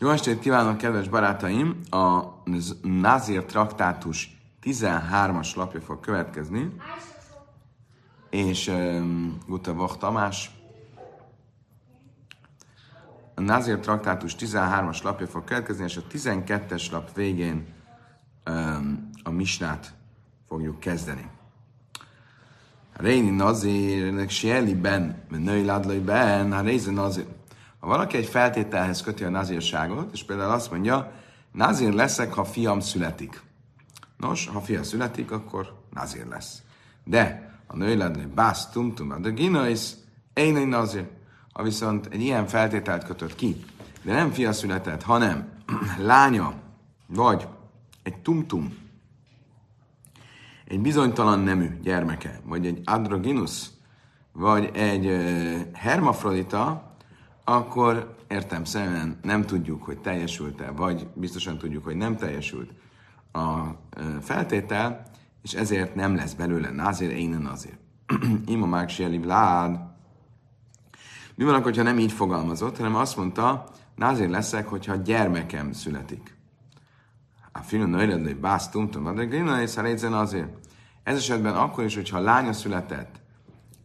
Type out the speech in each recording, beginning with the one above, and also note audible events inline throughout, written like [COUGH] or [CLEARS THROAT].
Jó estét kívánok, kedves barátaim! A Nazir traktátus 13-as lapja fog következni, és um, Gutta Tamás. A Nazir traktátus 13-as lapja fog következni, és a 12-es lap végén um, a misnát fogjuk kezdeni. Réni Nazirnek Sieli ben, női ládlai ben, a Rézi Nazir. Ha valaki egy feltételhez köti a nazírságot, és például azt mondja, nazír leszek, ha fiam születik. Nos, ha fia születik, akkor nazír lesz. De a női ládlai bász tumtum, de ginais, én nazír. Ha viszont egy ilyen feltételt kötött ki, de nem fia született, hanem [CLEARS THROAT] lánya, vagy egy tumtum, egy bizonytalan nemű gyermeke, vagy egy androgynus, vagy egy hermafrodita, akkor értem szerint nem tudjuk, hogy teljesült-e, vagy biztosan tudjuk, hogy nem teljesült a feltétel, és ezért nem lesz belőle nazir, én nazir. Ima mágsieli vlád. Mi van akkor, ha nem így fogalmazott, hanem azt mondta, nazir leszek, hogyha gyermekem születik. A film nőred, hogy bász tumtum, de azért. Ez esetben akkor is, hogyha lánya született,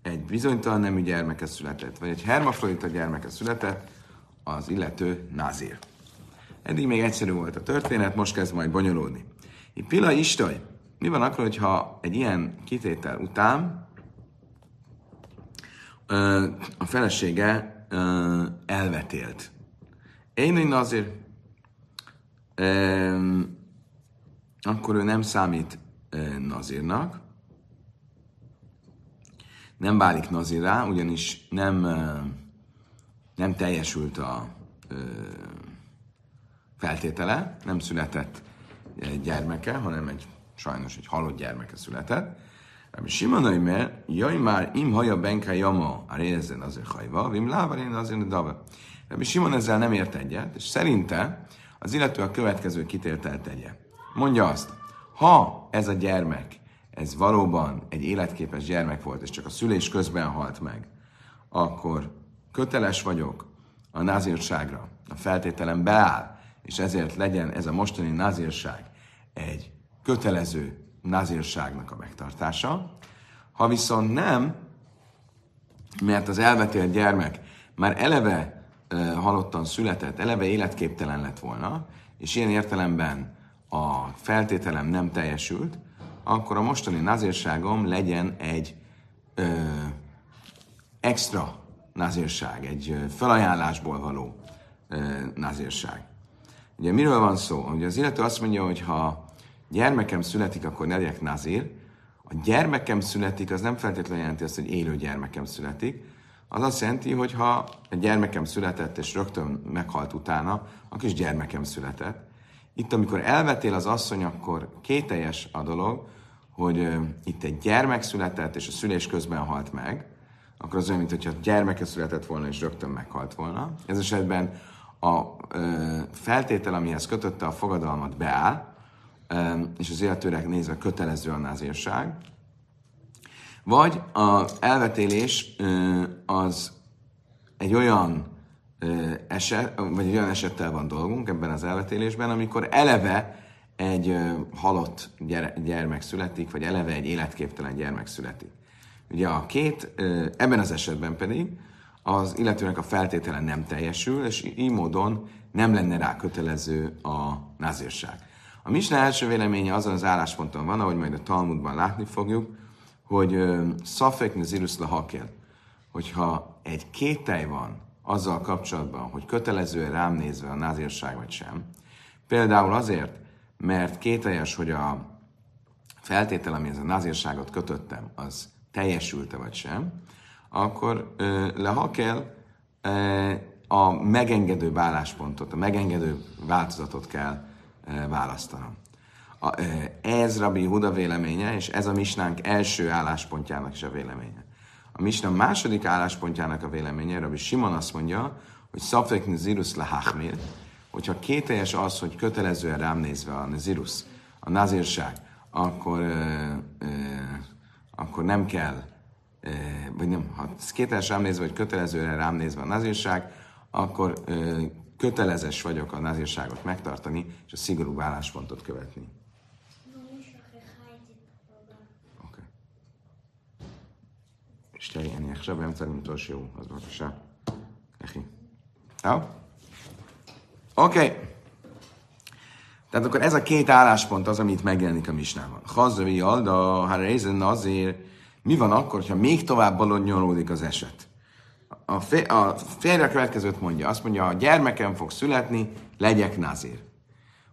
egy bizonytalan nemű gyermeke született, vagy egy hermafrodita gyermeke született, az illető nazír. Eddig még egyszerű volt a történet, most kezd majd bonyolódni. Itt Pila Istaj, mi van akkor, hogyha egy ilyen kitétel után a felesége elvetélt? Én egy nazír, akkor ő nem számít nazírnak, nem válik nazirá, ugyanis nem, nem teljesült a feltétele, nem született gyermeke, hanem egy sajnos egy halott gyermeke született. Rabbi Simonai, mert jaj már im haja benka jama a rézen azért hajva, vim láva én azért dava. Rabbi Simon ezzel nem ért egyet, és szerinte az illető a következő kitételt tegye. Mondja azt, ha ez a gyermek ez valóban egy életképes gyermek volt, és csak a szülés közben halt meg, akkor köteles vagyok a názírságra, a feltételem beáll, és ezért legyen ez a mostani názírság egy kötelező názírságnak a megtartása. Ha viszont nem, mert az elvetélt gyermek már eleve e, halottan született, eleve életképtelen lett volna, és ilyen értelemben a feltételem nem teljesült, akkor a mostani nazírságom legyen egy ö, extra nazírság, egy felajánlásból való ö, nazírság. Ugye miről van szó? Ugye az illető azt mondja, hogy ha gyermekem születik, akkor ne legyek nazír. A gyermekem születik, az nem feltétlenül jelenti azt, hogy élő gyermekem születik. Az azt jelenti, hogy ha egy gyermekem született, és rögtön meghalt utána, akkor is gyermekem született. Itt, amikor elvetél az asszony, akkor kételjes a dolog, hogy uh, itt egy gyermek született, és a szülés közben halt meg, akkor az olyan, mintha gyermeke született volna, és rögtön meghalt volna. Ez esetben a uh, feltétel, amihez kötötte a fogadalmat, beáll, uh, és az illetőnek nézve kötelező a názírság. Vagy az elvetélés uh, az egy olyan eset, vagy olyan esettel van dolgunk ebben az elvetélésben, amikor eleve egy halott gyermek születik, vagy eleve egy életképtelen gyermek születik. Ugye a két, ebben az esetben pedig az illetőnek a feltétele nem teljesül, és így módon nem lenne rá kötelező a názírság. A Misna első véleménye azon az állásponton van, ahogy majd a Talmudban látni fogjuk, hogy szafek nazirus hakel, hogyha egy kételj van azzal kapcsolatban, hogy kötelező rám nézve a názírság vagy sem, például azért, mert kételjes, hogy a feltétel, amihez a nazírságot kötöttem, az teljesült-e vagy sem, akkor le kell a megengedő válláspontot, a megengedő változatot kell választanom. A, ez Rabbi Huda véleménye, és ez a misnánk első álláspontjának is a véleménye. A misna második álláspontjának a véleménye, Rabbi Simon azt mondja, hogy szafek zirus lehachmir, hogyha kételjes az, hogy kötelezően rám nézve a nazirus, a nazírság, akkor, ö, ö, akkor nem kell, ö, vagy nem, ha kételjes rám nézve, vagy kötelezően rám nézve a nazírság, akkor ö, kötelezes vagyok a nazírságot megtartani, és a szigorú álláspontot követni. שתי, אני עכשיו באמצע למצוא שיעור, אז בבקשה, לכי. טוב? Oké. Tehát akkor ez a két álláspont az, amit megjelenik a misnában. Hazai alda, ha rézen azért, mi van akkor, ha még tovább balonyolódik az eset? A, fé, a férje a következőt mondja, azt mondja, ha gyermekem fog születni, legyek nazír.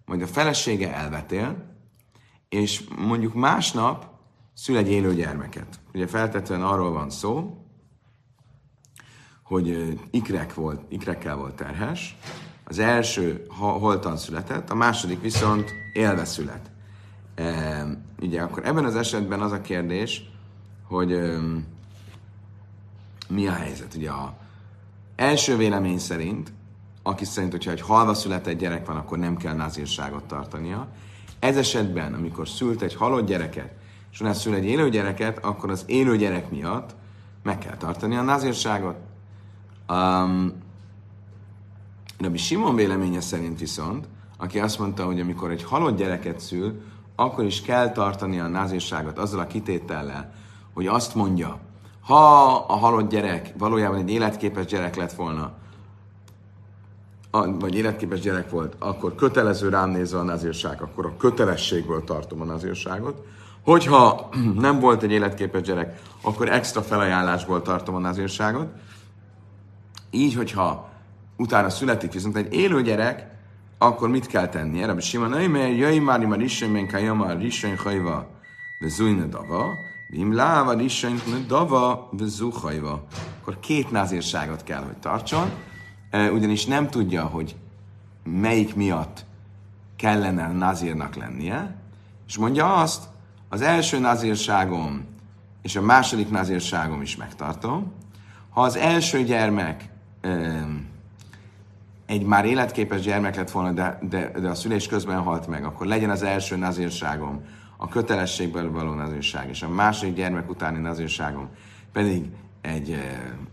Majd a felesége elvetél, és mondjuk másnap szül egy élő gyermeket. Ugye feltetően arról van szó, hogy ikrek volt, ikrekkel volt terhes, az első holtan született, a második viszont élve szület. E, ugye akkor ebben az esetben az a kérdés, hogy e, mi a helyzet? Ugye a első vélemény szerint, aki szerint, hogyha egy halva született gyerek van, akkor nem kell nazírságot tartania. Ez esetben, amikor szült egy halott gyereket, és utána szül egy élő gyereket, akkor az élő gyerek miatt meg kell tartani a nazírságot. Um, Rabbi Simon véleménye szerint viszont, aki azt mondta, hogy amikor egy halott gyereket szül, akkor is kell tartani a názírságot azzal a kitétellel, hogy azt mondja, ha a halott gyerek valójában egy életképes gyerek lett volna, vagy életképes gyerek volt, akkor kötelező rám nézve a nazírság, akkor a kötelességből tartom a nazírságot. Hogyha [CLEARS THROAT] nem volt egy életképes gyerek, akkor extra felajánlásból tartom a nazírságot. Így, hogyha utána születik viszont egy élő gyerek, akkor mit kell tenni? Erre sima mert jöjj már, már is, men kajama, risön hajva, de zújna dava, vim láva, risön dava, de zuhajva. Akkor két názírságot kell, hogy tartson, ugyanis nem tudja, hogy melyik miatt kellene nazírnak lennie, és mondja azt, az első nazírságom és a második nazírságom is megtartom. Ha az első gyermek egy már életképes gyermek lett volna, de, de, de a szülés közben halt meg, akkor legyen az első nazírságom, a kötelességből való nazírság, és a második gyermek utáni nazírságom pedig egy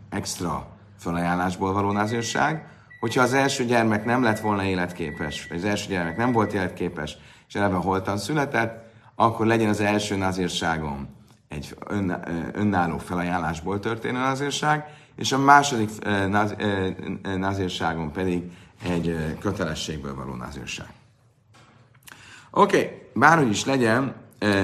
extra felajánlásból való nazírság. Hogyha az első gyermek nem lett volna életképes, vagy az első gyermek nem volt életképes, és eleve holtan született, akkor legyen az első nazírságom egy ön, önálló felajánlásból történő nazírság, és a második naz, nazírságon pedig egy kötelességből való nazírság. Oké, okay, bárhogy is legyen,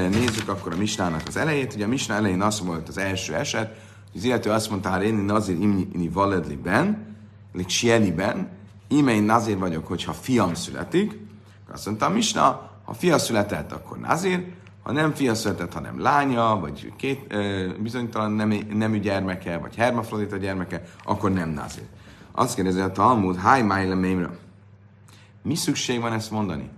nézzük akkor a misnának az elejét. Ugye a misná elején az volt az első eset, hogy az illető azt mondta, hogy én nazír imni valedli ben, sieli ben, íme én nazír vagyok, hogyha fiam születik. Azt mondta a misna, ha fia született, akkor nazír, ha nem fia született, hanem lánya, vagy két ö, bizonytalan nemű, nemű gyermeke, vagy hermafrodita gyermeke, akkor nem nazir. Azt kérdezi a Talmud, háj májle Mi szükség van ezt mondani?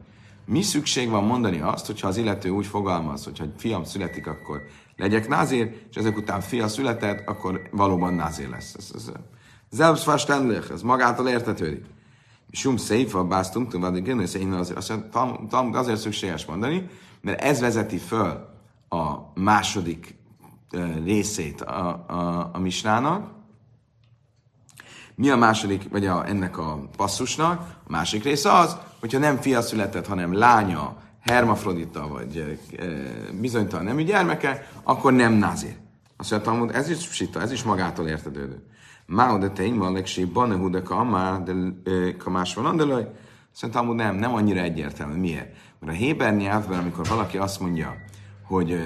Mi szükség van mondani azt, hogyha az illető úgy fogalmaz, hogy ha fiam születik, akkor legyek názér, és ezek után fia született, akkor valóban názér lesz. Ez, ez, Selbstverständlich, ez magától értetődik. Sum széfa, básztunk, tovább, ez én azért, azt mondja, azért szükséges mondani, mert ez vezeti föl a második részét a, a, a misnának. Mi a második, vagy a, ennek a passzusnak? A másik része az, hogyha nem fia született, hanem lánya, hermafrodita, vagy e, bizonytalan nemű gyermeke, akkor nem názér. Azt mondja, ez is sita, ez is magától értetődő. Máu de tény van legség bane de kamá, de kamás van andelaj. Szerintem nem, nem annyira egyértelmű. Miért? Mert a Héber nyelvben, amikor valaki azt mondja, hogy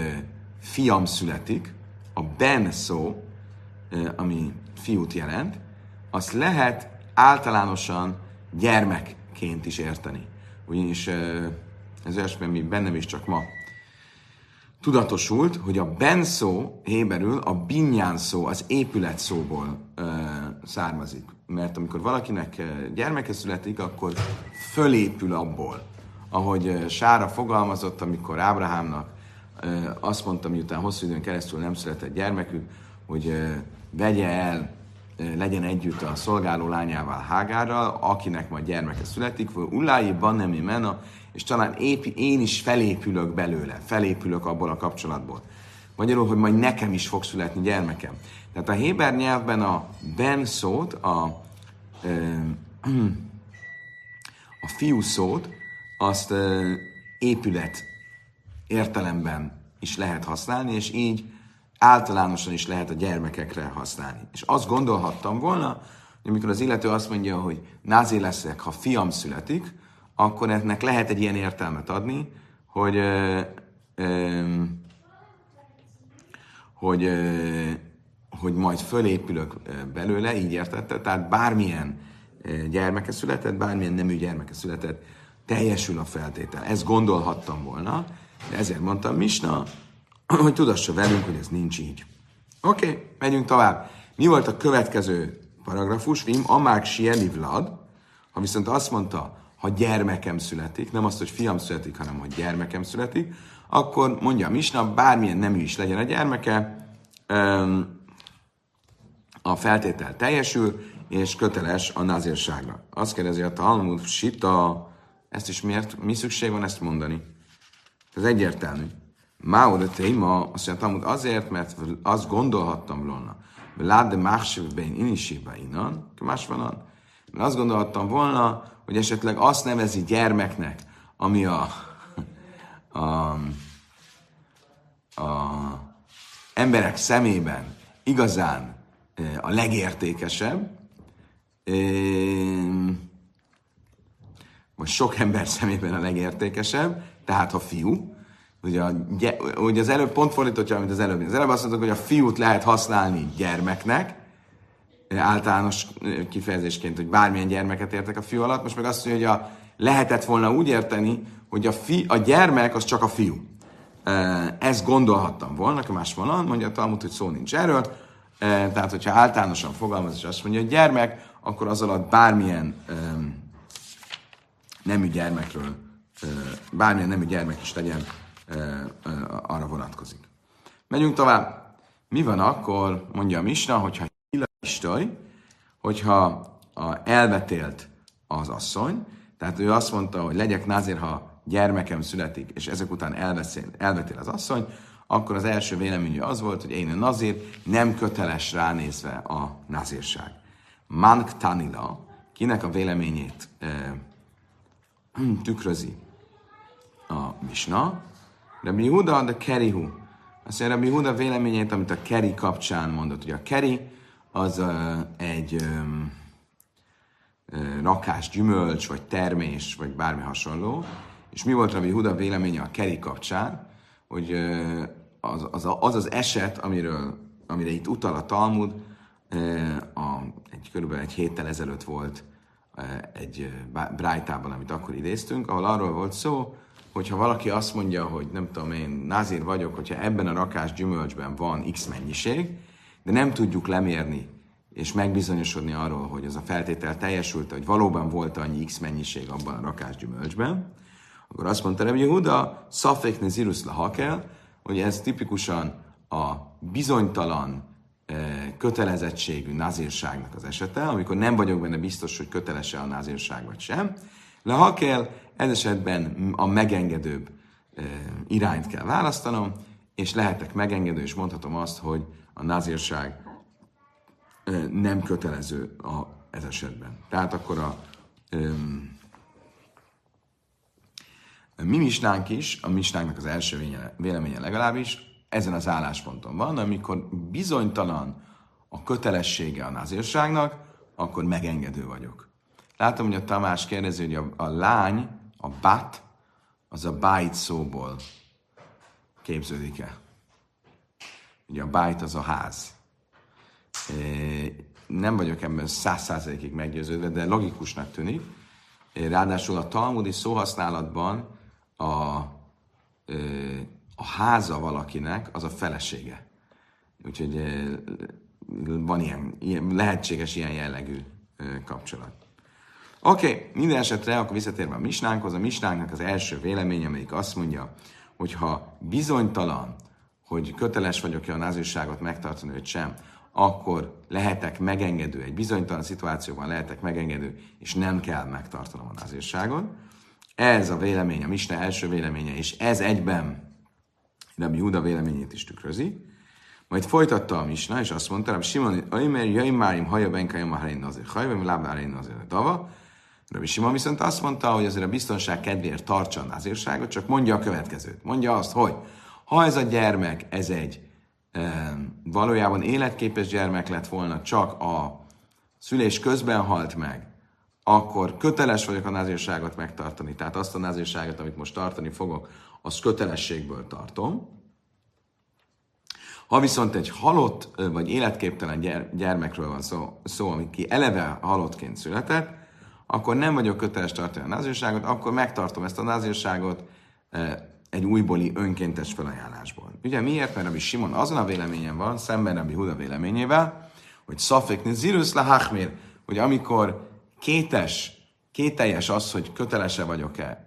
fiam születik, a ben szó, ami fiút jelent, azt lehet általánosan gyermekként is érteni. Ugyanis ez olyasmi, bennem is csak ma tudatosult, hogy a ben szó héberül a binyán szó, az épület szóból származik. Mert amikor valakinek gyermeke születik, akkor fölépül abból ahogy Sára fogalmazott, amikor Ábrahámnak azt mondta, miután hosszú időn keresztül nem született gyermekük, hogy vegye el, legyen együtt a szolgáló lányával Hágárral, akinek majd gyermeke születik, vagy Ulái Banemi Mena, és talán épp én is felépülök belőle, felépülök abból a kapcsolatból. Magyarul, hogy majd nekem is fog születni gyermekem. Tehát a Héber nyelvben a ben szót, a, fiú szót, azt épület értelemben is lehet használni, és így általánosan is lehet a gyermekekre használni. És azt gondolhattam volna, hogy amikor az illető azt mondja, hogy názé leszek, ha fiam születik, akkor ennek lehet egy ilyen értelmet adni, hogy ö, ö, hogy, hogy majd fölépülök belőle, így értette, tehát bármilyen gyermeke született, bármilyen nemű gyermeke született, teljesül a feltétel. Ezt gondolhattam volna, de ezért mondtam Misna, [CLEARS THROAT] hogy tudassa velünk, hogy ez nincs így. Oké, okay, megyünk tovább. Mi volt a következő paragrafus? Vim, amák sieli vlad, ha viszont azt mondta, ha gyermekem születik, nem azt, hogy fiam születik, hanem hogy gyermekem születik, akkor mondja a Misna, bármilyen nemű is legyen a gyermeke, a feltétel teljesül, és köteles a nazírságra. Azt kérdezi a Talmud, Sita, ezt is miért, mi szükség van ezt mondani? Ez egyértelmű. Máó de téma, azt mondja Talmud, azért, mert azt gondolhattam volna, Láde másségben inisébe innen, más van Mert azt gondolhattam volna, hogy esetleg azt nevezi gyermeknek, ami a, a, a emberek szemében igazán a legértékesebb, vagy sok ember szemében a legértékesebb, tehát ha fiú, ugye, ugye az előbb pont fordítottja, amit az előbb. Az előbb azt mondtuk, hogy a fiút lehet használni gyermeknek, általános kifejezésként, hogy bármilyen gyermeket értek a fiú alatt, most meg azt mondja, hogy a, lehetett volna úgy érteni, hogy a, fi, a gyermek az csak a fiú. Ezt gondolhattam volna, más van, mondja a Talmud, hogy szó nincs erről, tehát, hogyha általánosan fogalmaz, és azt mondja, hogy gyermek, akkor az alatt bármilyen nemű gyermekről, bármilyen nemű gyermek is legyen, arra vonatkozik. Megyünk tovább. Mi van akkor, mondja a Misna, hogyha istaj, hogyha a elvetélt az asszony, tehát ő azt mondta, hogy legyek názér, ha gyermekem születik, és ezek után elveszél, elvetél az asszony, akkor az első véleményű az volt, hogy én a nazír nem köteles ránézve a nazírság. Mank Tanila, kinek a véleményét e, [CLEARS THROAT] tükrözi a Misna, Rabbi Huda, de Kerihu. Azt mondja, Rabbi Huda véleményét, amit a Keri kapcsán mondott. Ugye a Keri az uh, egy um, rakás gyümölcs, vagy termés, vagy bármi hasonló. És mi volt Rabbi Huda véleménye a Keri kapcsán? Hogy az, az, az az eset, amiről, amire itt utal a Talmud, a, egy, körülbelül egy héttel ezelőtt volt egy brájtában, amit akkor idéztünk, ahol arról volt szó, hogyha valaki azt mondja, hogy nem tudom én, názír vagyok, hogyha ebben a rakás gyümölcsben van x mennyiség, de nem tudjuk lemérni és megbizonyosodni arról, hogy az a feltétel teljesült, hogy valóban volt annyi x mennyiség abban a rakás gyümölcsben, akkor azt mondta Rebbe Huda, szafék nezirus hakel, hogy ez tipikusan a bizonytalan kötelezettségű nazírságnak az esete, amikor nem vagyok benne biztos, hogy kötelese a nazírság vagy sem. Le ha kell, ez esetben a megengedőbb irányt kell választanom, és lehetek megengedő, és mondhatom azt, hogy a nazírság nem kötelező a, ez esetben. Tehát akkor a, a mi misnánk is, a misnánknak az első véleménye legalábbis, ezen az állásponton van, amikor bizonytalan a kötelessége a názírságnak, akkor megengedő vagyok. Látom, hogy a Tamás kérdezi, hogy a, a lány, a bat, az a bájt szóból képződik-e. Ugye a bájt az a ház. Nem vagyok ebben száz százalékig meggyőződve, de logikusnak tűnik. Ráadásul a talmudi szóhasználatban a a háza valakinek az a felesége. Úgyhogy van ilyen, ilyen lehetséges ilyen jellegű kapcsolat. Oké, okay, minden esetre akkor visszatérve a misnánkhoz, a misnánknak az első véleménye, amelyik azt mondja, hogy ha bizonytalan, hogy köteles vagyok-e a názőságot megtartani, vagy sem, akkor lehetek megengedő, egy bizonytalan szituációban lehetek megengedő, és nem kell megtartanom a názőságot. Ez a vélemény, a Misna első véleménye, és ez egyben Rabbi Huda véleményét is tükrözi. Majd folytatta a Misna, és azt mondta, hogy Simon, Aimer, Jaimárim, Haja, Benkájam, Harein, Nazir, Hajvem, Lábárein, Nazir, Dava. Rabbi Simon viszont azt mondta, hogy azért a biztonság kedvéért tartsa a názírságot, csak mondja a következőt. Mondja azt, hogy ha ez a gyermek, ez egy e, valójában életképes gyermek lett volna, csak a szülés közben halt meg, akkor köteles vagyok a názírságot megtartani. Tehát azt a názírságot, amit most tartani fogok, az kötelességből tartom. Ha viszont egy halott vagy életképtelen gyermekről van szó, szó amit ki eleve halottként született, akkor nem vagyok köteles tartani a názírságot, akkor megtartom ezt a názírságot egy újbóli önkéntes felajánlásból. Ugye miért? Mert Rabbi Simon azon a véleményen van, szemben Rabbi Huda véleményével, hogy szafekni zirus hachmir, hogy amikor kétes, kételjes az, hogy kötelese vagyok-e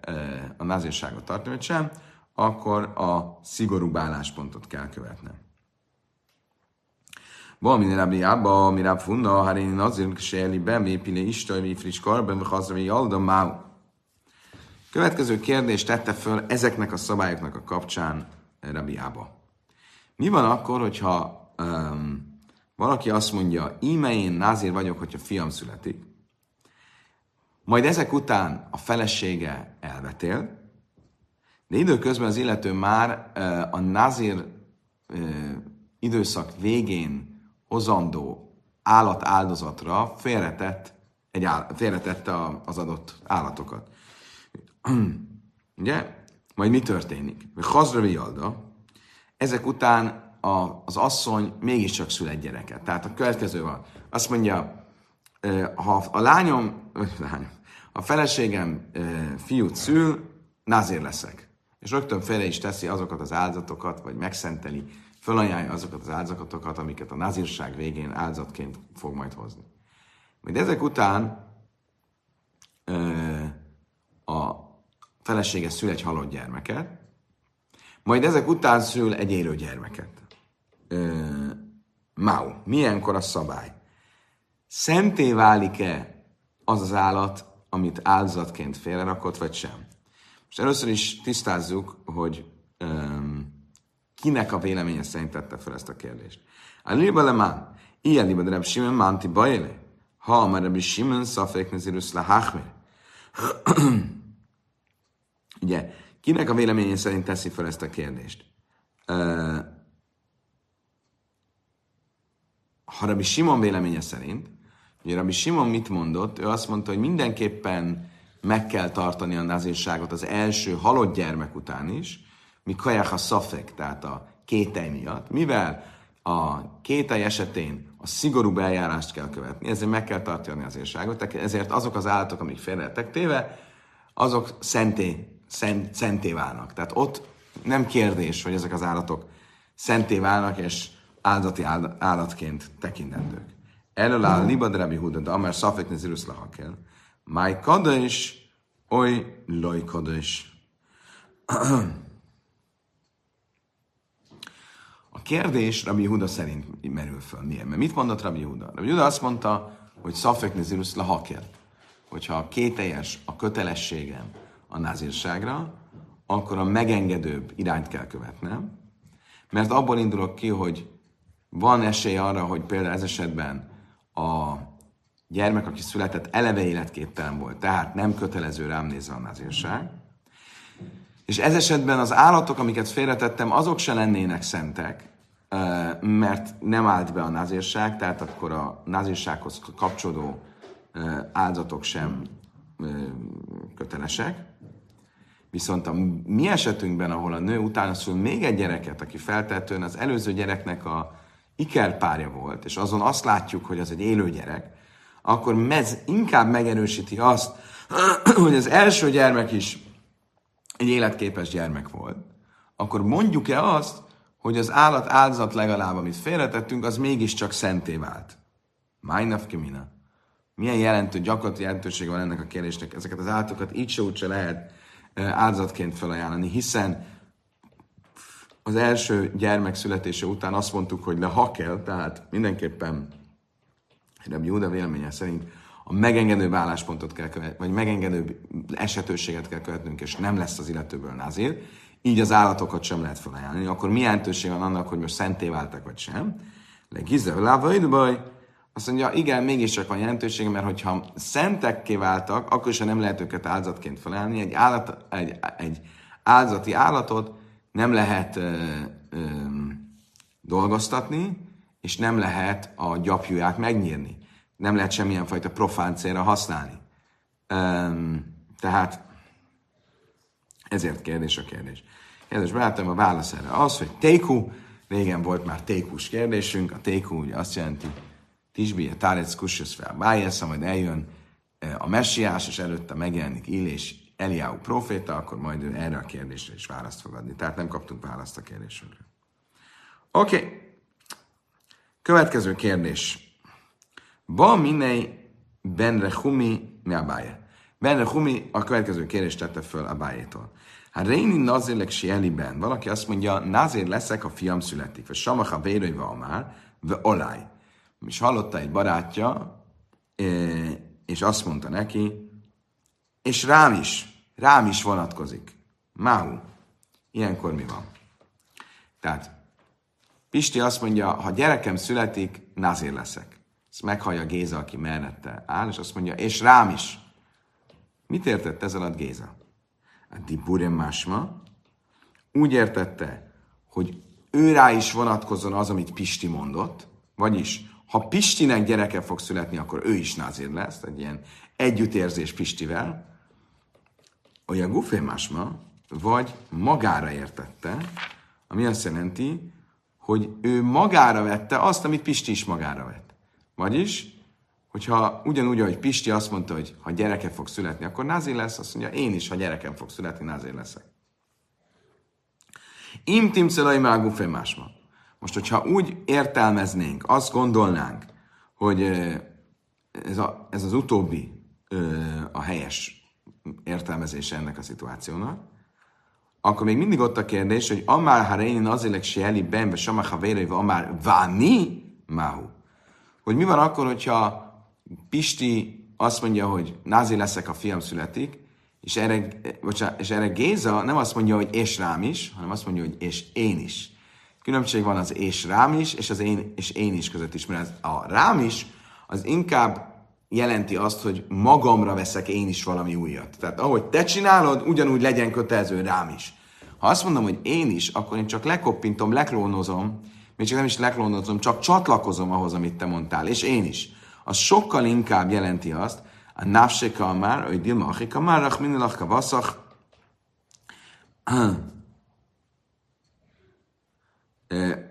a názírságot tartani, vagy sem, akkor a szigorú álláspontot kell követnem. Valami rabbi Abba, mi rab funda, ha én azért sejli be, mi pile istaj, mi friss karben, mi hazra, jalda, máu. Következő kérdést tette föl ezeknek a szabályoknak a kapcsán Rabbi Abba. Mi van akkor, hogyha um, valaki azt mondja, íme én názír vagyok, hogyha fiam születik, majd ezek után a felesége elvetél, de időközben az illető már a uh, időszak végén hozandó állat áldozatra félretett, egy áll, félretette az adott állatokat. [CLEARS THROAT] Ugye? Majd mi történik? Hazravi Alda, ezek után az asszony mégiscsak szül egy gyereket. Tehát a következő van. Azt mondja, ha a lányom, lányom a feleségem fiút szül, názér leszek. És rögtön félre is teszi azokat az áldatokat, vagy megszenteli fölajánlja azokat az áldozatokat, amiket a nazírság végén áldozatként fog majd hozni. Majd ezek után a felesége szül egy halott gyermeket, majd ezek után szül egy élő gyermeket. Mau. Milyenkor a szabály? Szenté válik-e az az állat, amit áldozatként félrerakott, vagy sem? Most először is tisztázzuk, hogy um, Kinek a véleménye szerint tette fel ezt a kérdést? A liba ilyen liba de Simon manti bajele. Ha már Reb Simon szafék nezirus lahachmir. [CLEARS THROAT] Ugye, kinek a véleménye szerint teszi fel ezt a kérdést? Uh, ha Rabbi Simon véleménye szerint, ugye Rabbi Simon mit mondott? Ő azt mondta, hogy mindenképpen meg kell tartani a nazírságot az első halott gyermek után is, mi kajach a szafek, tehát a kételj miatt, mivel a kételj esetén a szigorú eljárást kell követni, ezért meg kell tartani az érságot, ezért azok az állatok, amik félretek téve, azok szenté, szent, szenté válnak. Tehát ott nem kérdés, hogy ezek az állatok szenté válnak, és áldati állatként tekintendők. Elől áll Libad Rabbi Huda, de amár szafek nezirus lahakel. Máj kadis, oly loj kadis. A kérdés Rabbi Huda szerint merül föl. Miért? Mert mit mondott Rabbi Huda? Rabbi Huda azt mondta, hogy Szafek Nezirus Lahaker. Hogyha kételjes a kötelességem a názírságra, akkor a megengedőbb irányt kell követnem, mert abból indulok ki, hogy van esély arra, hogy például ez esetben a gyermek, aki született, eleve életképtelen volt, tehát nem kötelező rám nézve a názírság, és ez esetben az állatok, amiket félretettem, azok se lennének szentek, mert nem állt be a názírság, tehát akkor a názírsághoz kapcsolódó áldozatok sem kötelesek. Viszont a mi esetünkben, ahol a nő utána szül még egy gyereket, aki feltehetően az előző gyereknek a ikerpárja volt, és azon azt látjuk, hogy az egy élő gyerek, akkor ez inkább megerősíti azt, [CLEARS THROAT] hogy az első gyermek is egy életképes gyermek volt, akkor mondjuk-e azt, hogy az állat áldozat legalább, amit félretettünk, az mégiscsak szenté vált. Májnaf Kemina. Milyen jelentő, gyakorlati jelentősége van ennek a kérdésnek? Ezeket az állatokat így se úgy lehet áldozatként felajánlani, hiszen az első gyermek születése után azt mondtuk, hogy le hakel, tehát mindenképpen Rabbi Júda véleménye szerint a megengedőbb álláspontot kell követni, vagy megengedőbb esetőséget kell követnünk, és nem lesz az illetőből názír, így az állatokat sem lehet felajánlani, akkor milyen jelentőség van annak, hogy most szenté váltak, vagy sem? Legizze, lávaid baj, Azt mondja, igen, mégiscsak van jelentősége, mert hogyha szentekké váltak, akkor is nem lehet őket áldozatként felállni. Egy, állat, egy, egy áldozati állatot nem lehet ö, ö, dolgoztatni, és nem lehet a gyapjúját megnyírni. Nem lehet semmilyen fajta profán célra használni. Ö, tehát ezért kérdés a kérdés. Kedves barátom, a válasz erre az, hogy téku, régen volt már tékus kérdésünk, a téku ugye azt jelenti, Tisbi, a Tárec Kussus fel, Bájesza, majd eljön a messiás, és előtte megjelenik Ill és Eliáú proféta, akkor majd ő erre a kérdésre is választ fog adni. Tehát nem kaptunk választ a kérdésünkre. Oké. Okay. Következő kérdés. Ba minei benre humi mi a báje? Benre humi a következő kérdést tette föl a bájétól. Hát Réni nazélek sieliben. Valaki azt mondja, nazér leszek, a fiam születik. Vagy samaha vérőjve már, ve olaj és hallotta egy barátja, és azt mondta neki, és rám is, rám is vonatkozik. Máhu. Ilyenkor mi van? Tehát Pisti azt mondja, ha gyerekem születik, nazér leszek. Ezt meghallja Géza, aki mellette áll, és azt mondja, és rám is. Mit értett ez alatt Géza? A Diburem másma úgy értette, hogy ő rá is vonatkozon az, amit Pisti mondott, vagyis ha Pistinek gyereke fog születni, akkor ő is názír lesz, egy ilyen együttérzés Pistivel, olyan gufé másma, vagy magára értette, ami azt jelenti, hogy ő magára vette azt, amit Pisti is magára vett. Vagyis, hogyha ugyanúgy, ahogy Pisti azt mondta, hogy ha gyereke fog születni, akkor názír lesz, azt mondja, én is, ha gyerekem fog születni, názír leszek. Im timcelai mágufé másma. Most, hogyha úgy értelmeznénk, azt gondolnánk, hogy ez, a, ez az utóbbi a helyes értelmezése ennek a szituációnak, akkor még mindig ott a kérdés, hogy amár ha reinin azért se eli benbe samach ha vérőve amár váni máhu. Hogy mi van akkor, hogyha Pisti azt mondja, hogy názi leszek, a fiam születik, és erre, bocsánat, és erre Géza nem azt mondja, hogy és rám is, hanem azt mondja, hogy és én is. Különbség van az és rám is, és az én és én is között is, mert a rám is az inkább jelenti azt, hogy magamra veszek én is valami újat. Tehát ahogy te csinálod, ugyanúgy legyen kötelező rám is. Ha azt mondom, hogy én is, akkor én csak lekoppintom, leklónozom, még csak nem is leklónozom, csak csatlakozom ahhoz, amit te mondtál, és én is. Az sokkal inkább jelenti azt, a nafseka már, hogy dilma achika már, ach minilachka vaszach,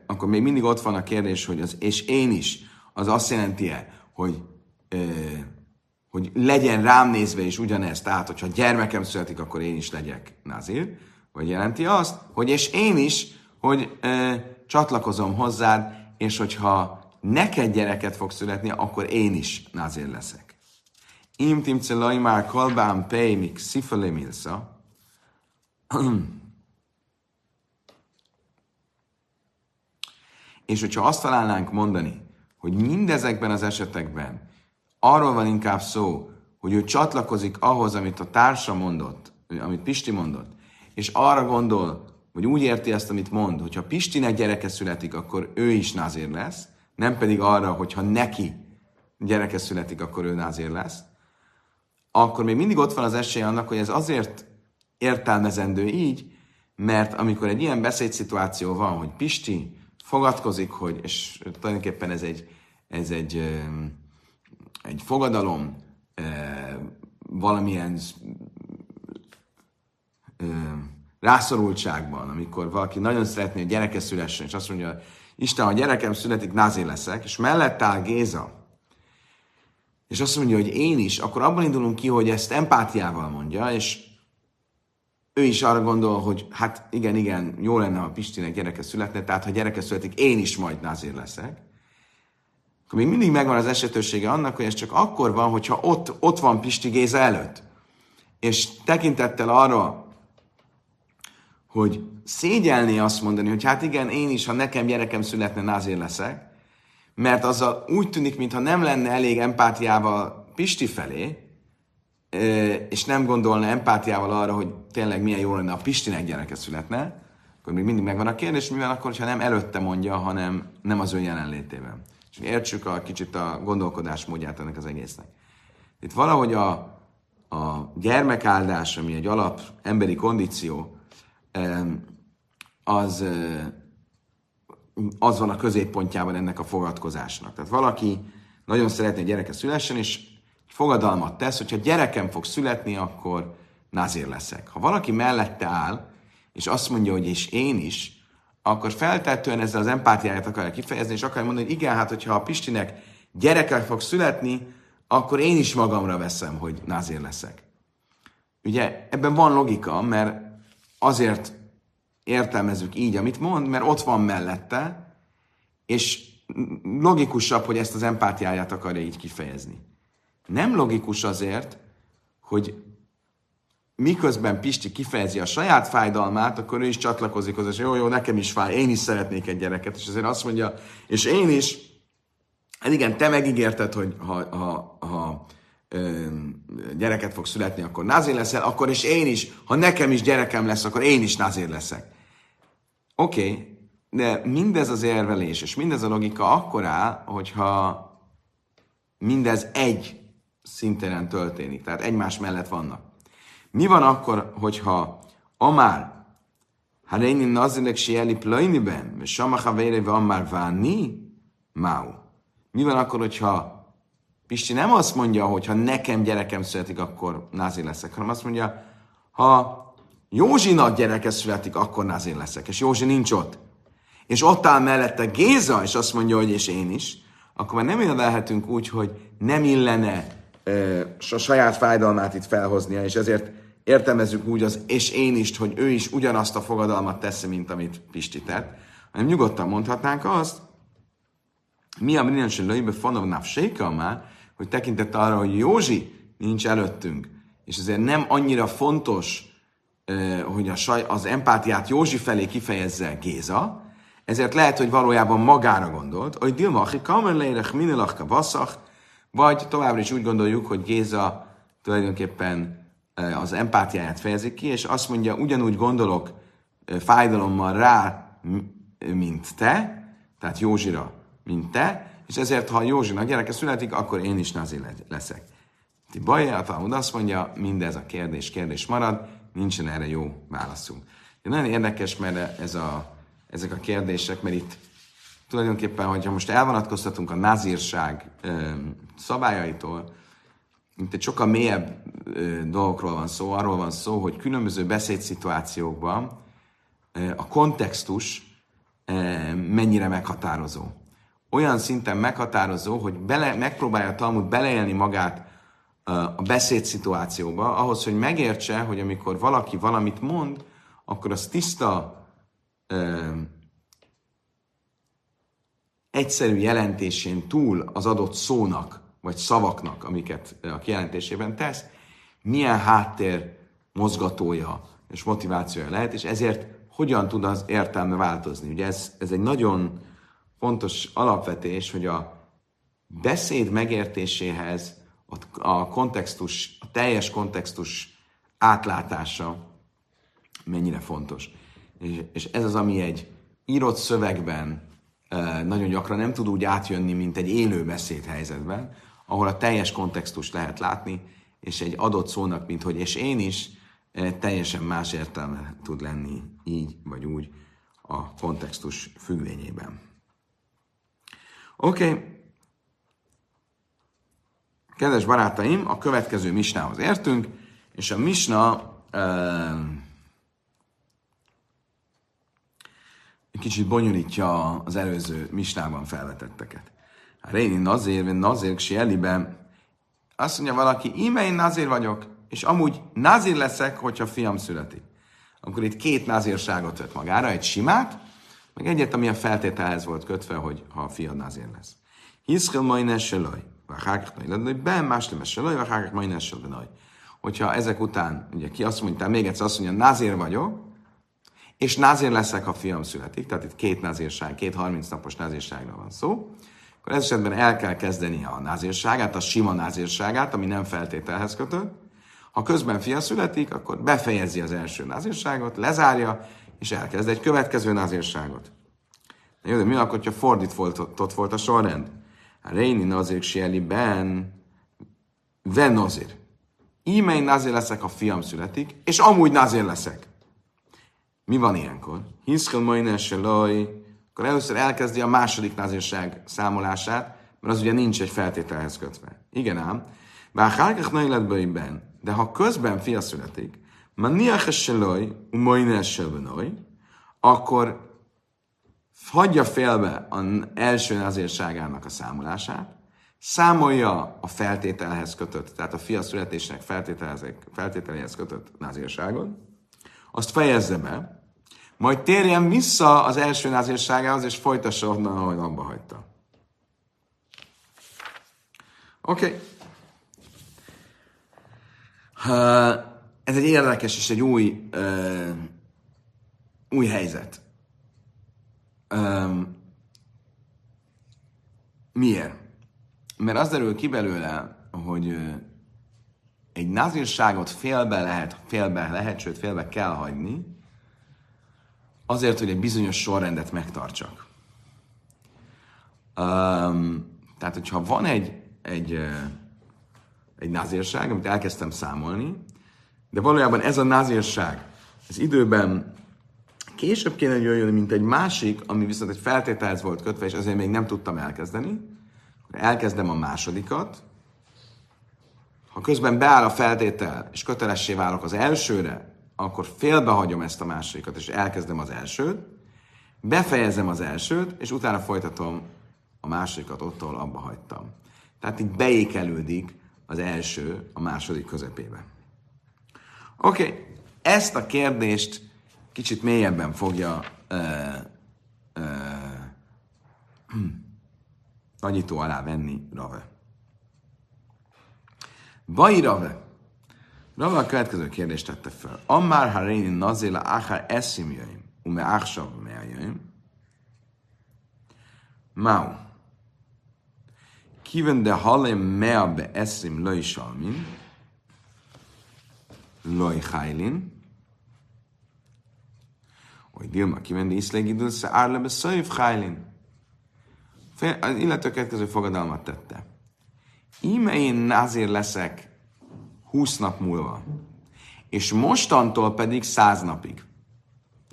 akkor még mindig ott van a kérdés, hogy az és én is, az azt jelenti-e, hogy, hogy legyen rám nézve is ugyanezt, tehát hogyha gyermekem születik, akkor én is legyek. Nazir, vagy jelenti azt, hogy és én is, hogy csatlakozom hozzád, és hogyha neked gyereket fog születni, akkor én is nazir leszek. Im timcelai már kolbám pej mik milsa, És hogyha azt találnánk mondani, hogy mindezekben az esetekben arról van inkább szó, hogy ő csatlakozik ahhoz, amit a társa mondott, amit Pisti mondott, és arra gondol, vagy úgy érti ezt, amit mond, hogyha Pistinek gyereke születik, akkor ő is názér lesz, nem pedig arra, hogyha neki gyereke születik, akkor ő názér lesz, akkor még mindig ott van az esély annak, hogy ez azért értelmezendő így, mert amikor egy ilyen beszédszituáció van, hogy Pisti fogadkozik, hogy, és tulajdonképpen ez egy, ez egy, egy fogadalom, valamilyen rászorultságban, amikor valaki nagyon szeretné, hogy gyereke szülessen, és azt mondja, Isten, ha gyerekem születik, názé leszek, és mellett áll Géza, és azt mondja, hogy én is, akkor abban indulunk ki, hogy ezt empátiával mondja, és ő is arra gondol, hogy hát igen, igen, jó lenne, ha Pistinek gyereke születne, tehát ha gyereke születik, én is majd názér leszek. Akkor még mindig megvan az esetősége annak, hogy ez csak akkor van, hogyha ott, ott van Pisti Géza előtt. És tekintettel arra, hogy szégyelni azt mondani, hogy hát igen, én is, ha nekem gyerekem születne, názér leszek, mert azzal úgy tűnik, mintha nem lenne elég empátiával Pisti felé, és nem gondolna empátiával arra, hogy tényleg milyen jó lenne a Pistinek gyereke születne, akkor még mindig megvan a kérdés, mivel akkor, ha nem előtte mondja, hanem nem az ő jelenlétében. És értsük a kicsit a gondolkodásmódját ennek az egésznek. Itt valahogy a, a gyermekáldás, ami egy alap emberi kondíció, az, az van a középpontjában ennek a fogadkozásnak. Tehát valaki nagyon szeretné, hogy gyereke szülessen, és fogadalmat tesz, hogyha gyerekem fog születni, akkor nazír leszek. Ha valaki mellette áll, és azt mondja, hogy és én is, akkor feltettően ezzel az empátiáját akarja kifejezni, és akarja mondani, hogy igen, hát hogyha a Pistinek gyereke fog születni, akkor én is magamra veszem, hogy nazír leszek. Ugye ebben van logika, mert azért értelmezzük így, amit mond, mert ott van mellette, és logikusabb, hogy ezt az empátiáját akarja így kifejezni. Nem logikus azért, hogy miközben Pisti kifejezi a saját fájdalmát, akkor ő is csatlakozik hozzá, és jó, jó, nekem is fáj, én is szeretnék egy gyereket, és azért azt mondja, és én is, hát igen, te megígérted, hogy ha, ha, ha ö, gyereket fog születni, akkor názér leszel, akkor is én is, ha nekem is gyerekem lesz, akkor én is názér leszek. Oké, okay, de mindez az érvelés, és mindez a logika akkor áll, hogyha mindez egy szinten történik, tehát egymás mellett vannak. Mi van akkor, hogyha Amár, Haréni nazilek sieli plöjniben, és Sama Havére Amár Váni, Máu. Mi van akkor, hogyha Pisti nem azt mondja, hogy ha nekem gyerekem születik, akkor názi leszek, hanem azt mondja, ha Józsinak gyereke születik, akkor názi leszek, és Józsi nincs ott. És ott áll mellette Géza, és azt mondja, hogy és én is, akkor már nem érvelhetünk úgy, hogy nem illene a saját fájdalmát itt felhoznia, és ezért értelmezzük úgy az és én is, hogy ő is ugyanazt a fogadalmat teszi, mint amit Pisti tett, hanem nyugodtan mondhatnánk azt, mi a minőség lőjébe fanov navséka már, hogy tekintett arra, hogy Józsi nincs előttünk, és ezért nem annyira fontos, hogy a saj, az empátiát Józsi felé kifejezze Géza, ezért lehet, hogy valójában magára gondolt, hogy Dilmachi kamer leirech minelachka vasszach, vagy továbbra is úgy gondoljuk, hogy Géza tulajdonképpen az empátiáját fejezik ki, és azt mondja, ugyanúgy gondolok fájdalommal rá, mint te, tehát Józsira, mint te, és ezért, ha Józsinak gyereke születik, akkor én is nazi leszek. Ti Baja a Talmud azt mondja, mindez a kérdés kérdés marad, nincsen erre jó válaszunk. De nagyon érdekes, mert ez a, ezek a kérdések, mert itt tulajdonképpen, hogyha most elvonatkoztatunk a nazírság szabályaitól, mint egy sokkal mélyebb dolgokról van szó, arról van szó, hogy különböző beszédszituációkban a kontextus mennyire meghatározó. Olyan szinten meghatározó, hogy bele, megpróbálja a Talmud beleélni magát a beszédszituációba, ahhoz, hogy megértse, hogy amikor valaki valamit mond, akkor az tiszta egyszerű jelentésén túl az adott szónak vagy szavaknak, amiket a kijelentésében tesz, milyen háttér mozgatója és motivációja lehet, és ezért hogyan tud az értelme változni. Ugye ez, ez egy nagyon fontos alapvetés, hogy a beszéd megértéséhez a, a kontextus, a teljes kontextus átlátása mennyire fontos. És, és ez az, ami egy írott szövegben nagyon gyakran nem tud úgy átjönni, mint egy élő beszédhelyzetben, ahol a teljes kontextus lehet látni, és egy adott szónak, mint hogy és én is, eh, teljesen más értelme tud lenni így vagy úgy a kontextus függvényében. Oké. Okay. Kedves barátaim, a következő misnához értünk, és a misna uh, kicsit bonyolítja az előző misnában felvetetteket. Réni nazér, vagy nazér eliben, azt mondja valaki, íme én nazér vagyok, és amúgy nazér leszek, hogyha fiam születik. Akkor itt két nazírságot vett magára, egy simát, meg egyet, ami a feltételhez volt kötve, hogy ha a fiad nazér lesz. Hiszkel majne selaj, vagy ben más lemes selaj, vagy majne selaj. Hogyha ezek után, ugye ki azt mondja, még egyszer azt mondja, nazér vagyok, és názér leszek, ha fiam születik, tehát itt két názírság, két 30 napos názírságra van szó, akkor ez esetben el kell kezdeni a názírságát, a sima názírságát, ami nem feltételhez kötött. Ha közben fia születik, akkor befejezi az első názírságot, lezárja, és elkezd egy következő názírságot. Jó, de mi akkor, hogyha fordított volt a sorrend? Réni nazir sieli ben, ven nazir. Íme én nazir leszek, ha fiam születik, és amúgy nazir leszek. Mi van ilyenkor? Hiszkel majne loj, akkor először elkezdi a második nazirság számolását, mert az ugye nincs egy feltételhez kötve. Igen ám, bár hárkach ben, de ha közben fia születik, maniach seloj, umojne selbenoj, akkor hagyja félbe az első nazírságának a számolását, számolja a feltételhez kötött, tehát a fia születésnek feltételéhez kötött nazírságot, azt fejezze be, majd térjen vissza az első nazírságához, és folytassa onnan, ahogy abba hagyta. Oké. Okay. Ez egy érdekes és egy új, új helyzet. Miért? Mert az derül ki belőle, hogy egy nazírságot félbe lehet, félbe lehet, sőt félbe kell hagyni, azért, hogy egy bizonyos sorrendet megtartsak. Um, tehát, hogyha van egy, egy, egy názírság, amit elkezdtem számolni, de valójában ez a názírság, ez időben később kéne, jöjjön, mint egy másik, ami viszont egy feltételhez volt kötve, és azért még nem tudtam elkezdeni. Elkezdem a másodikat. Ha közben beáll a feltétel, és kötelessé válok az elsőre, akkor félbehagyom ezt a másodikat, és elkezdem az elsőt, befejezem az elsőt, és utána folytatom a másodikat ott, ahol abba hagytam. Tehát így beékelődik az első a második közepébe. Oké, okay. ezt a kérdést kicsit mélyebben fogja uh, uh, nagyító alá venni Rave. Bai Rave. Rave a következő kérdést tette fel. Ammár ha réni nazéla achar eszim jöjjön, ume achsav jöjjön. Mau. Kiven de halem mea be eszim löj salmin, loj hajlin, hogy Dilma kivendi iszlegidül se árlebe szöjv hajlin. Illető következő fogadalmat tette. Íme én názér leszek 20 nap múlva, és mostantól pedig 100 napig.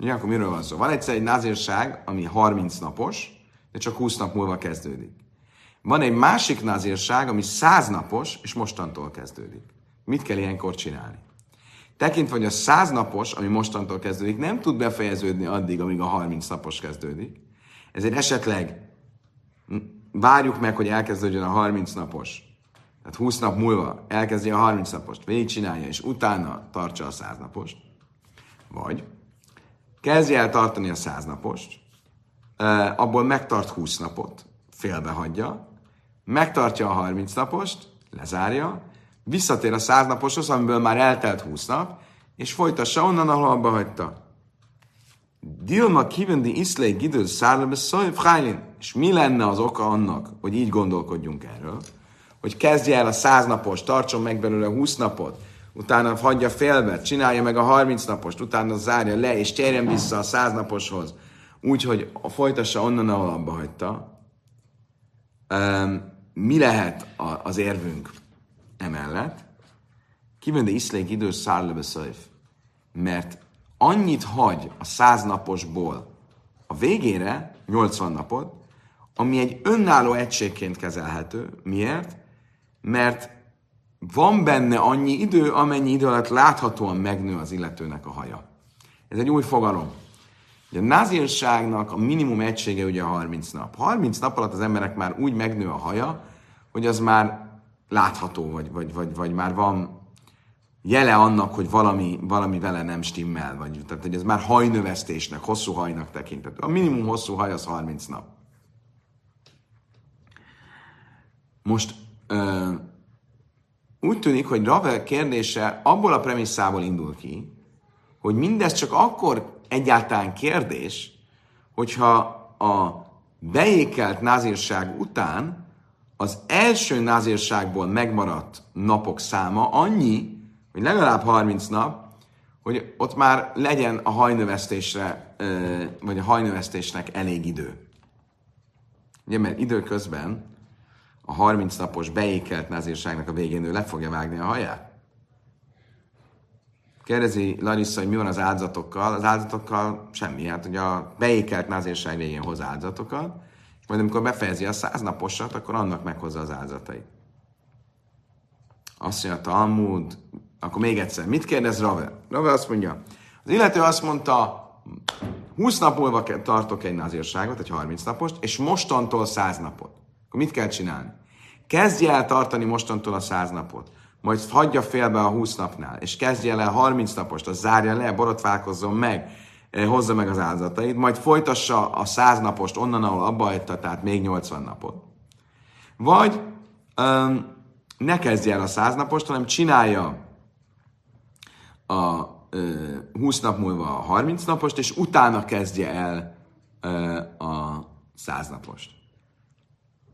Ugye, akkor miről van szó? Van egyszer egy názírság, ami 30 napos, de csak 20 nap múlva kezdődik. Van egy másik názírság, ami 100 napos, és mostantól kezdődik. Mit kell ilyenkor csinálni? Tekintve, hogy a 100 napos, ami mostantól kezdődik, nem tud befejeződni addig, amíg a 30 napos kezdődik. Ezért esetleg várjuk meg, hogy elkezdődjön a 30 napos, tehát 20 nap múlva elkezdi a 30 napost, végigcsinálja, és utána tartsa a 100 napost, vagy kezdje el tartani a 100 napost, abból megtart 20 napot, félbehagyja, megtartja a 30 napost, lezárja, visszatér a 100 naposhoz, amiből már eltelt 20 nap, és folytassa onnan, ahol abba hagyta. Dilma kivendi iszlé gidő szárlebe És mi lenne az oka annak, hogy így gondolkodjunk erről? Hogy kezdje el a 100 napos, tartson meg belőle 20 napot, utána hagyja félbe, csinálja meg a 30 napost, utána zárja le, és térjen vissza a 100 naposhoz, úgyhogy folytassa onnan, ahol abba hagyta. Um, mi lehet a, az érvünk emellett? Kivende iszlék idős szárlebe. Mert annyit hagy a 100 naposból a végére, 80 napot, ami egy önálló egységként kezelhető. Miért? Mert van benne annyi idő, amennyi idő alatt láthatóan megnő az illetőnek a haja. Ez egy új fogalom. Ugye a nazírságnak a minimum egysége ugye 30 nap. 30 nap alatt az emberek már úgy megnő a haja, hogy az már látható, vagy, vagy, vagy, vagy már van jele annak, hogy valami, valami vele nem stimmel, vagy, tehát hogy ez már hajnövesztésnek, hosszú hajnak tekintett. A minimum hosszú haj az 30 nap. Most úgy tűnik, hogy Ravel kérdése abból a premisszából indul ki, hogy mindez csak akkor egyáltalán kérdés, hogyha a beékelt názírság után az első názírságból megmaradt napok száma annyi, hogy legalább 30 nap, hogy ott már legyen a hajnövesztésre, vagy a hajnövesztésnek elég idő. Ugye, mert időközben a 30 napos beékelt nazírságnak a végén ő le fogja vágni a haját? Kérdezi Larissa, hogy mi van az áldozatokkal. Az áldozatokkal semmi. Hát ugye a beékelt názérság végén hoz áldozatokat, és majd amikor befejezi a száz naposat, akkor annak meghozza az áldozatait. Azt mondja, Talmud, akkor még egyszer, mit kérdez Rave? Rave azt mondja, az illető azt mondta, 20 nap múlva tartok egy nazírságot, egy 30 napost, és mostantól 100 napot. Akkor mit kell csinálni? Kezdje el tartani mostantól a 100 napot majd hagyja félbe a 20 napnál, és kezdje le a 30 napost, az zárja le, borotválkozzon meg, eh, hozza meg az áldozatait, majd folytassa a 100 napost onnan, ahol abba hagyta, tehát még 80 napot. Vagy um, ne kezdje el a 100 napost, hanem csinálja a uh, 20 nap múlva a 30 napost, és utána kezdje el uh, a 100 napost.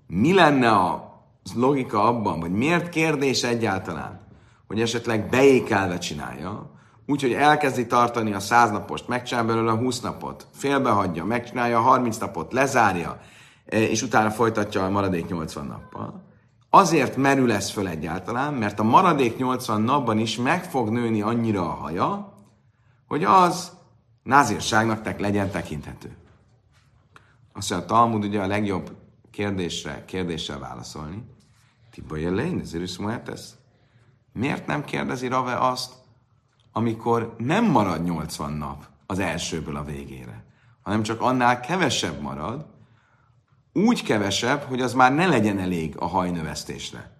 Mi lenne a logika abban, vagy miért kérdés egyáltalán, hogy esetleg beékelve csinálja, úgyhogy elkezdi tartani a száznapost, megcsinálja belőle a 20 napot, félbehagyja, megcsinálja a 30 napot, lezárja, e, és utána folytatja a maradék 80 nappal. Azért merül ez föl egyáltalán, mert a maradék 80 napban is meg fog nőni annyira a haja, hogy az názírságnak legyen tekinthető. Azt mondja, a Talmud ugye a legjobb kérdésre kérdéssel válaszolni. Tiba jelén, ezért ez. Miért nem kérdezi Rave azt, amikor nem marad 80 nap az elsőből a végére, hanem csak annál kevesebb marad, úgy kevesebb, hogy az már ne legyen elég a hajnövesztésre.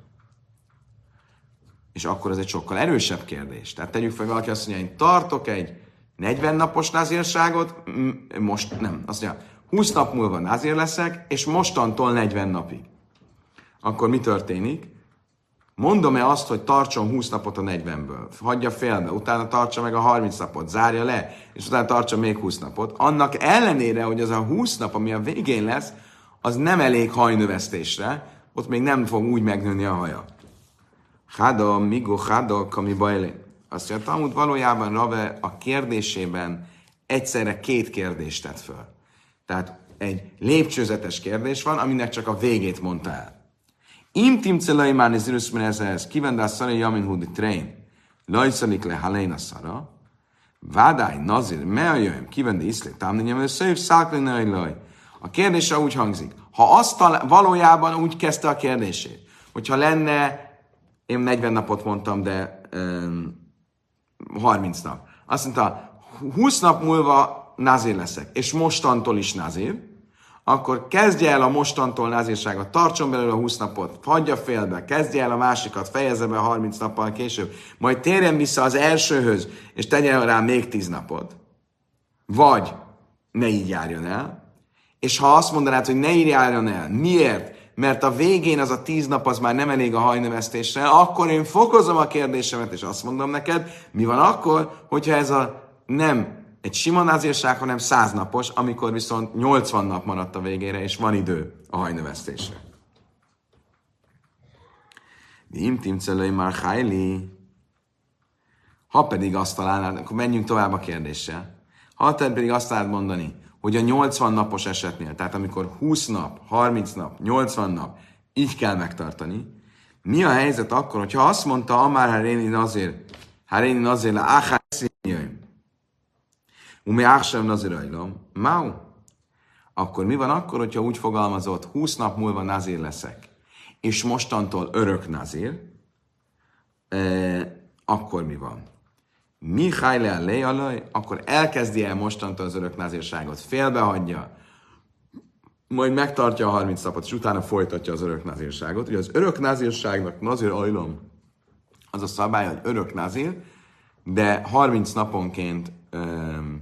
És akkor ez egy sokkal erősebb kérdés. Tehát tegyük fel, valaki azt mondja, én tartok egy 40 napos názírságot, most nem, azt mondja, 20 nap múlva názír leszek, és mostantól 40 napig akkor mi történik? Mondom-e azt, hogy tartson 20 napot a 40-ből, hagyja félbe, utána tartsa meg a 30 napot, zárja le, és utána tartsa még 20 napot. Annak ellenére, hogy az a 20 nap, ami a végén lesz, az nem elég hajnövesztésre, ott még nem fog úgy megnőni a haja. Hada, migo, hada, kami bajle. Azt mondja, valójában Rave a kérdésében egyszerre két kérdést tett föl. Tehát egy lépcsőzetes kérdés van, aminek csak a végét mondta el. Im timcelai már nézőrös ez kivende a szara jamin hudi train, lajszalik le haléna szara, vádály nazir meajöjjön, kivende iszlé szőv száklai laj. A kérdése úgy hangzik, ha azt valójában úgy kezdte a kérdését, hogyha lenne, én 40 napot mondtam, de um, 30 nap. Azt mondta, 20 nap múlva nazir leszek, és mostantól is nazir, akkor kezdje el a mostantól názírságot, tartson belőle a 20 napot, hagyja félbe, kezdje el a másikat, fejezze be 30 nappal később, majd térjen vissza az elsőhöz, és tegyen rá még 10 napot. Vagy ne így járjon el. És ha azt mondanád, hogy ne így járjon el, miért? Mert a végén az a tíz nap az már nem elég a hajnövesztésre, akkor én fokozom a kérdésemet, és azt mondom neked, mi van akkor, hogyha ez a nem egy sima názírság, hanem száznapos, amikor viszont 80 nap maradt a végére, és van idő a hajnövesztésre. Dim timcelői már hajli. Ha pedig azt találnád, akkor menjünk tovább a kérdéssel. Ha te pedig azt találnád mondani, hogy a 80 napos esetnél, tehát amikor 20 nap, 30 nap, 80 nap, így kell megtartani, mi a helyzet akkor, hogyha azt mondta Amár Haréni azért, Haréni azért, le Áhá Umi Áksem Nazirajlom, Mau. Akkor mi van akkor, hogyha úgy fogalmazott, 20 nap múlva nazir leszek, és mostantól örök nazir, e, akkor mi van? Mi le lejalaj, akkor elkezdi el mostantól az örök nazírságot, félbehagyja, majd megtartja a 30 napot, és utána folytatja az örök nazírságot. Ugye az örök nazírságnak, nazir ajlom, az a szabály, hogy örök nazír, de 30 naponként um,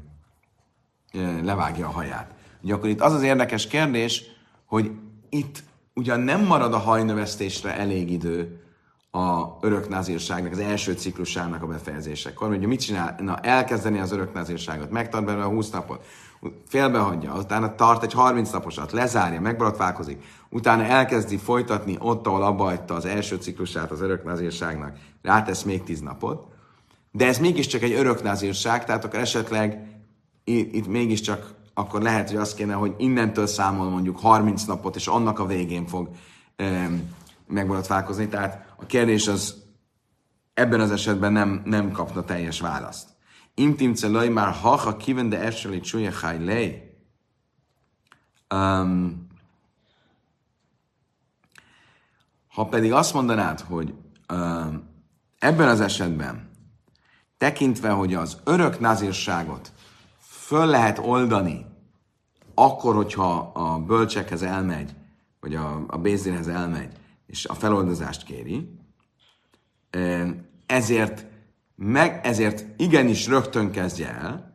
levágja a haját. Ugye akkor itt az az érdekes kérdés, hogy itt ugyan nem marad a hajnövesztésre elég idő a öröknázírságnak, az első ciklusának a befejezésekor. Ugye mit csinál? Na, elkezdeni az öröknázírságot, megtart belőle a 20 napot, félbehagyja, utána tart egy 30 naposat, lezárja, megborotválkozik, utána elkezdi folytatni ott, ahol abba az első ciklusát az öröknázírságnak, rátesz még 10 napot, de ez mégiscsak egy öröknázírság, tehát akkor esetleg itt, itt mégiscsak akkor lehet, hogy azt kéne, hogy innentől számol mondjuk 30 napot, és annak a végén fog um, megborotválkozni, tehát a kérdés az ebben az esetben nem, nem kapna teljes választ. Intim celaj már ha kiven de eseli csúlya lej. Um, ha pedig azt mondanád, hogy um, ebben az esetben, tekintve, hogy az örök nazírságot föl lehet oldani, akkor, hogyha a bölcsekhez elmegy, vagy a, a bézénhez elmegy, és a feloldozást kéri, ezért, meg, ezért igenis rögtön kezdje el.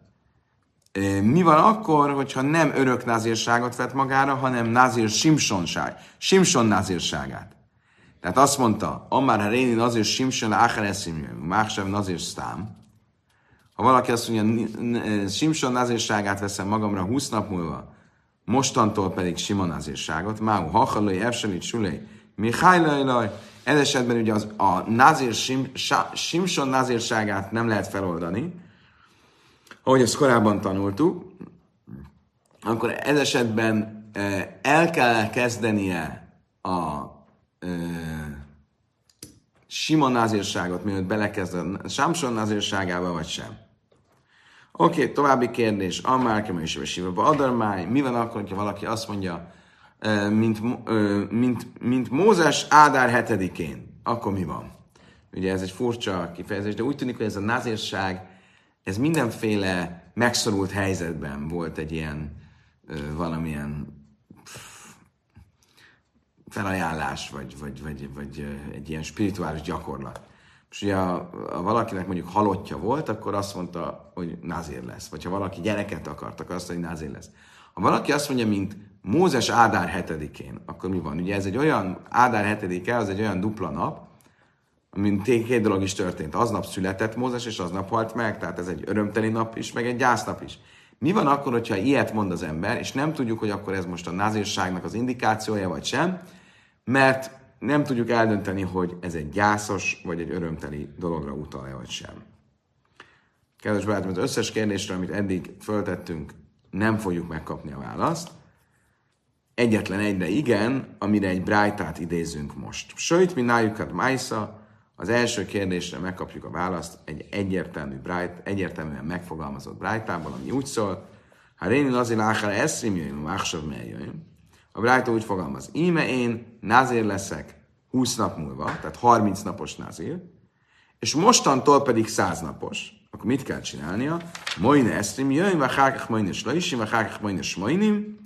Mi van akkor, hogyha nem örök nazírságot vett magára, hanem nazír simsonság, simson nazírságát? Tehát azt mondta, Amár ha réni nazír simson áchereszimjő, máksev nazír sztám. Ha valaki azt mondja, simson nazírságát veszem magamra 20 nap múlva, mostantól pedig sima nazírságot, máu hachalai, evselit, sulei, Mihály ez esetben ugye az, a nazir, sim, Simson nazírságát nem lehet feloldani, ahogy ezt korábban tanultuk, akkor ez esetben e, el kell kezdenie a e, sima nazírságot, mielőtt belekezd a Samson nazírságába, vagy sem. Oké, okay, további kérdés. Amár is Siva Adarmány. Mi van akkor, ha valaki azt mondja, mint, mint, mint Mózes Ádár hetedikén. Akkor mi van? Ugye ez egy furcsa kifejezés, de úgy tűnik, hogy ez a nazírság, ez mindenféle megszorult helyzetben volt egy ilyen valamilyen felajánlás, vagy, vagy, vagy, vagy egy ilyen spirituális gyakorlat. És ugye a, a valakinek mondjuk halottja volt, akkor azt mondta, hogy názér lesz. Vagy ha valaki gyereket akart, akkor azt mondja, hogy názér lesz. Ha valaki azt mondja, mint Mózes Ádár hetedikén, akkor mi van? Ugye ez egy olyan, Ádár hetedike, az egy olyan dupla nap, mint két dolog is történt. Aznap született Mózes, és aznap halt meg, tehát ez egy örömteli nap is, meg egy gyásznap is. Mi van akkor, hogyha ilyet mond az ember, és nem tudjuk, hogy akkor ez most a názírságnak az indikációja, vagy sem, mert nem tudjuk eldönteni, hogy ez egy gyászos, vagy egy örömteli dologra utalja, vagy sem. Kedves barátom, az összes kérdésre, amit eddig föltettünk, nem fogjuk megkapni a választ. Egyetlen egyre igen, amire egy brájtát idézünk most. Sőt, mi nájukat májsza, az első kérdésre megkapjuk a választ egy egyértelmű brájt, egyértelműen megfogalmazott brájtából, ami úgy szól, ha rénin azért láhár eszrim jöjjön, máksav jöjjön. A brájta úgy fogalmaz, íme én názér leszek 20 nap múlva, tehát 30 napos názér, és mostantól pedig 100 napos akkor mit kell csinálnia? Moine eszrim jöjjön, vagy hákach moine slaisim, vagy hákach moine smainim,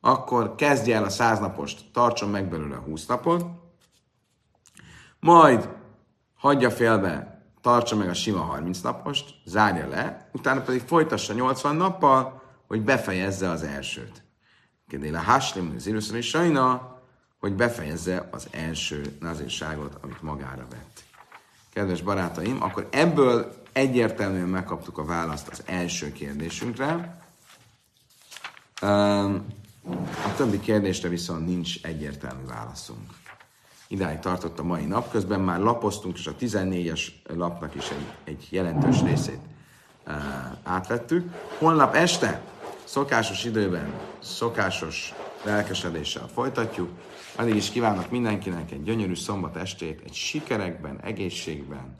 akkor kezdje el a száz napost, tartson meg belőle a húsz napot, majd hagyja félbe, tartsa meg a sima 30 napost, zárja le, utána pedig folytassa 80 nappal, hogy befejezze az elsőt. Kedéle háslim, az is sajna, hogy befejezze az első nazírságot, amit magára vett. Kedves barátaim, akkor ebből egyértelműen megkaptuk a választ az első kérdésünkre. A többi kérdésre viszont nincs egyértelmű válaszunk. Idáig tartott a mai nap, közben már lapoztunk, és a 14-es lapnak is egy, egy jelentős részét átvettük. Holnap este, szokásos időben, szokásos lelkesedéssel folytatjuk. Addig is kívánok mindenkinek egy gyönyörű szombat estét, egy sikerekben, egészségben,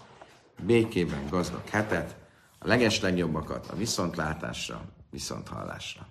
békében gazdag hetet, a legeslegjobbakat a viszontlátásra, viszonthallásra.